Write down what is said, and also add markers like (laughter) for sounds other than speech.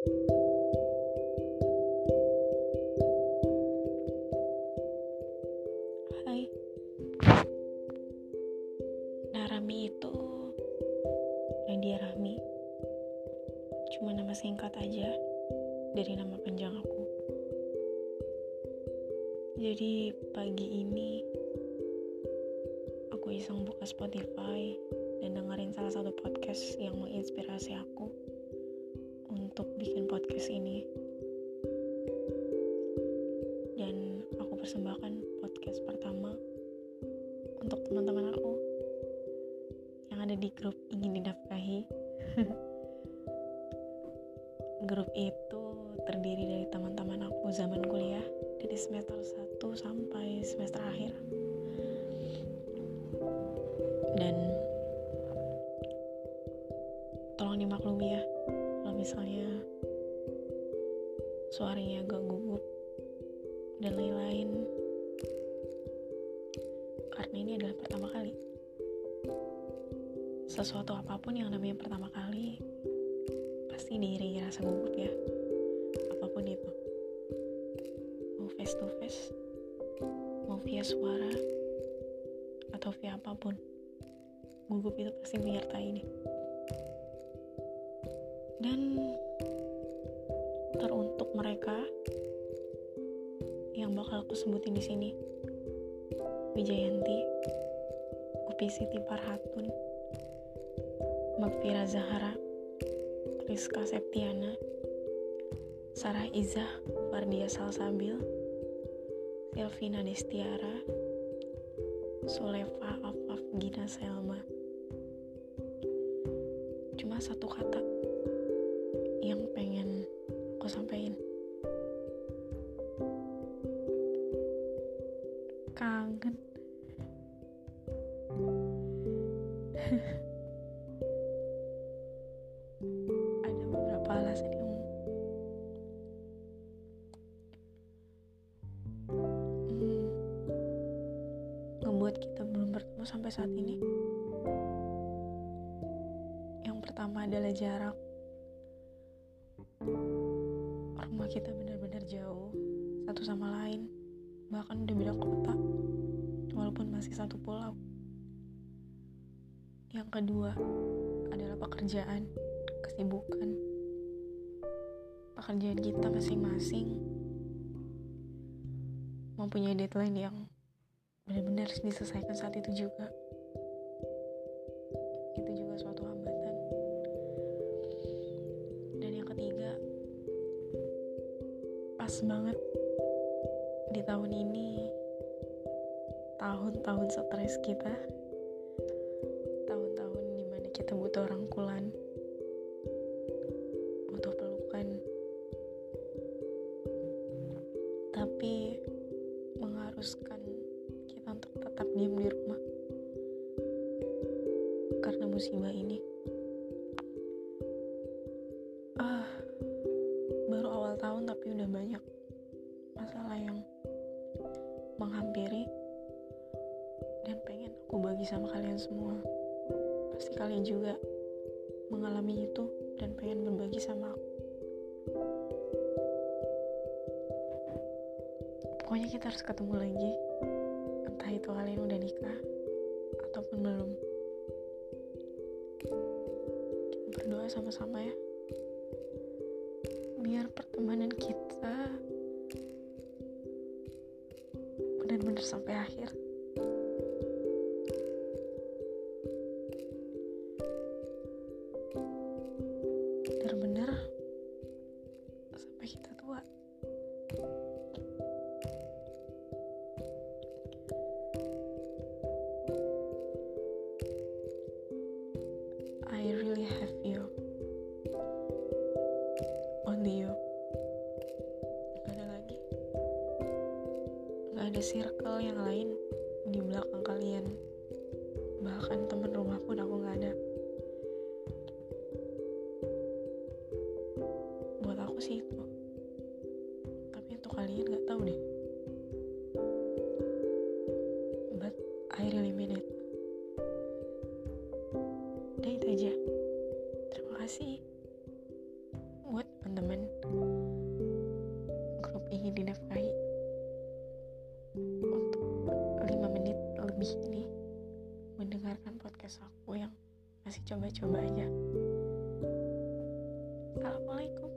Hai. Narami itu Nadia Rahmi. Cuma nama singkat aja Dari nama panjang aku. Jadi pagi ini Aku iseng buka Spotify Dan dengerin salah satu podcast Yang menginspirasi aku Untuk bikin podcast ini dan aku persembahkan podcast pertama untuk teman-teman aku yang ada di grup ingin dinafkahi. (laughs) grup itu terdiri dari teman-teman aku zaman kuliah dari semester 1 sampai semester akhir. Dan misalnya suaranya agak gugup dan lain-lain. Karena ini adalah pertama kali. Sesuatu apa pun yang namanya pertama kali pasti diiringi rasa gugup ya. Apa pun itu. Mau face to face mau via suara atau via apa pun gugup itu pasti menyertai ini dan teruntuk mereka yang bakal aku sebutin di sini. Wijayanti, Upi Siti Parhatun, Magfira Zahara, Rizka Septiana, Sarah Izah, Fardia Salsabil, Selvina Destiara, Sulefa Afaf Gina Selma. Cuma satu kata yang pengen aku sampaikan. kangen. (laughs) Ada beberapa alasan yang hmm, ngebuat kita belum bertemu sampai saat ini. Yang pertama adalah jarak kita benar-benar jauh satu sama lain. Bahkan udah beda kota walaupun masih satu pulau. Yang kedua adalah pekerjaan kesibukan. Pekerjaan kita masing-masing mempunyai deadline yang benar-benar harus diselesaikan saat itu juga pas banget di tahun ini. Tahun-tahun stres kita. Tahun-tahun di mana kita butuh rangkulan. Butuh pelukan. Tapi mengharuskan kita untuk tetap diam di rumah. Karena musibah ini baru awal tahun tapi udah banyak masalah yang menghampiri dan pengen aku bagi sama kalian semua. Pasti kalian juga mengalami itu dan pengen berbagi sama aku. Pokoknya kita harus ketemu lagi entah itu kalian udah nikah ataupun belum. Kita berdoa sama-sama ya biar pertemanan kita benar-benar sampai akhir. Benar-benar Gak ada lagi. Gak ada circle yang lain di belakang kalian. Bahkan teman rumah pun aku gak ada. Buat aku sih itu. Tapi untuk kalian gak tahu deh. But I really mean it. Itu aja. Terima kasih teman-teman. Grup ini dinafkahi untuk 5 menit lebih ini mendengarkan podcast aku yang masih coba-coba aja. Assalamualaikum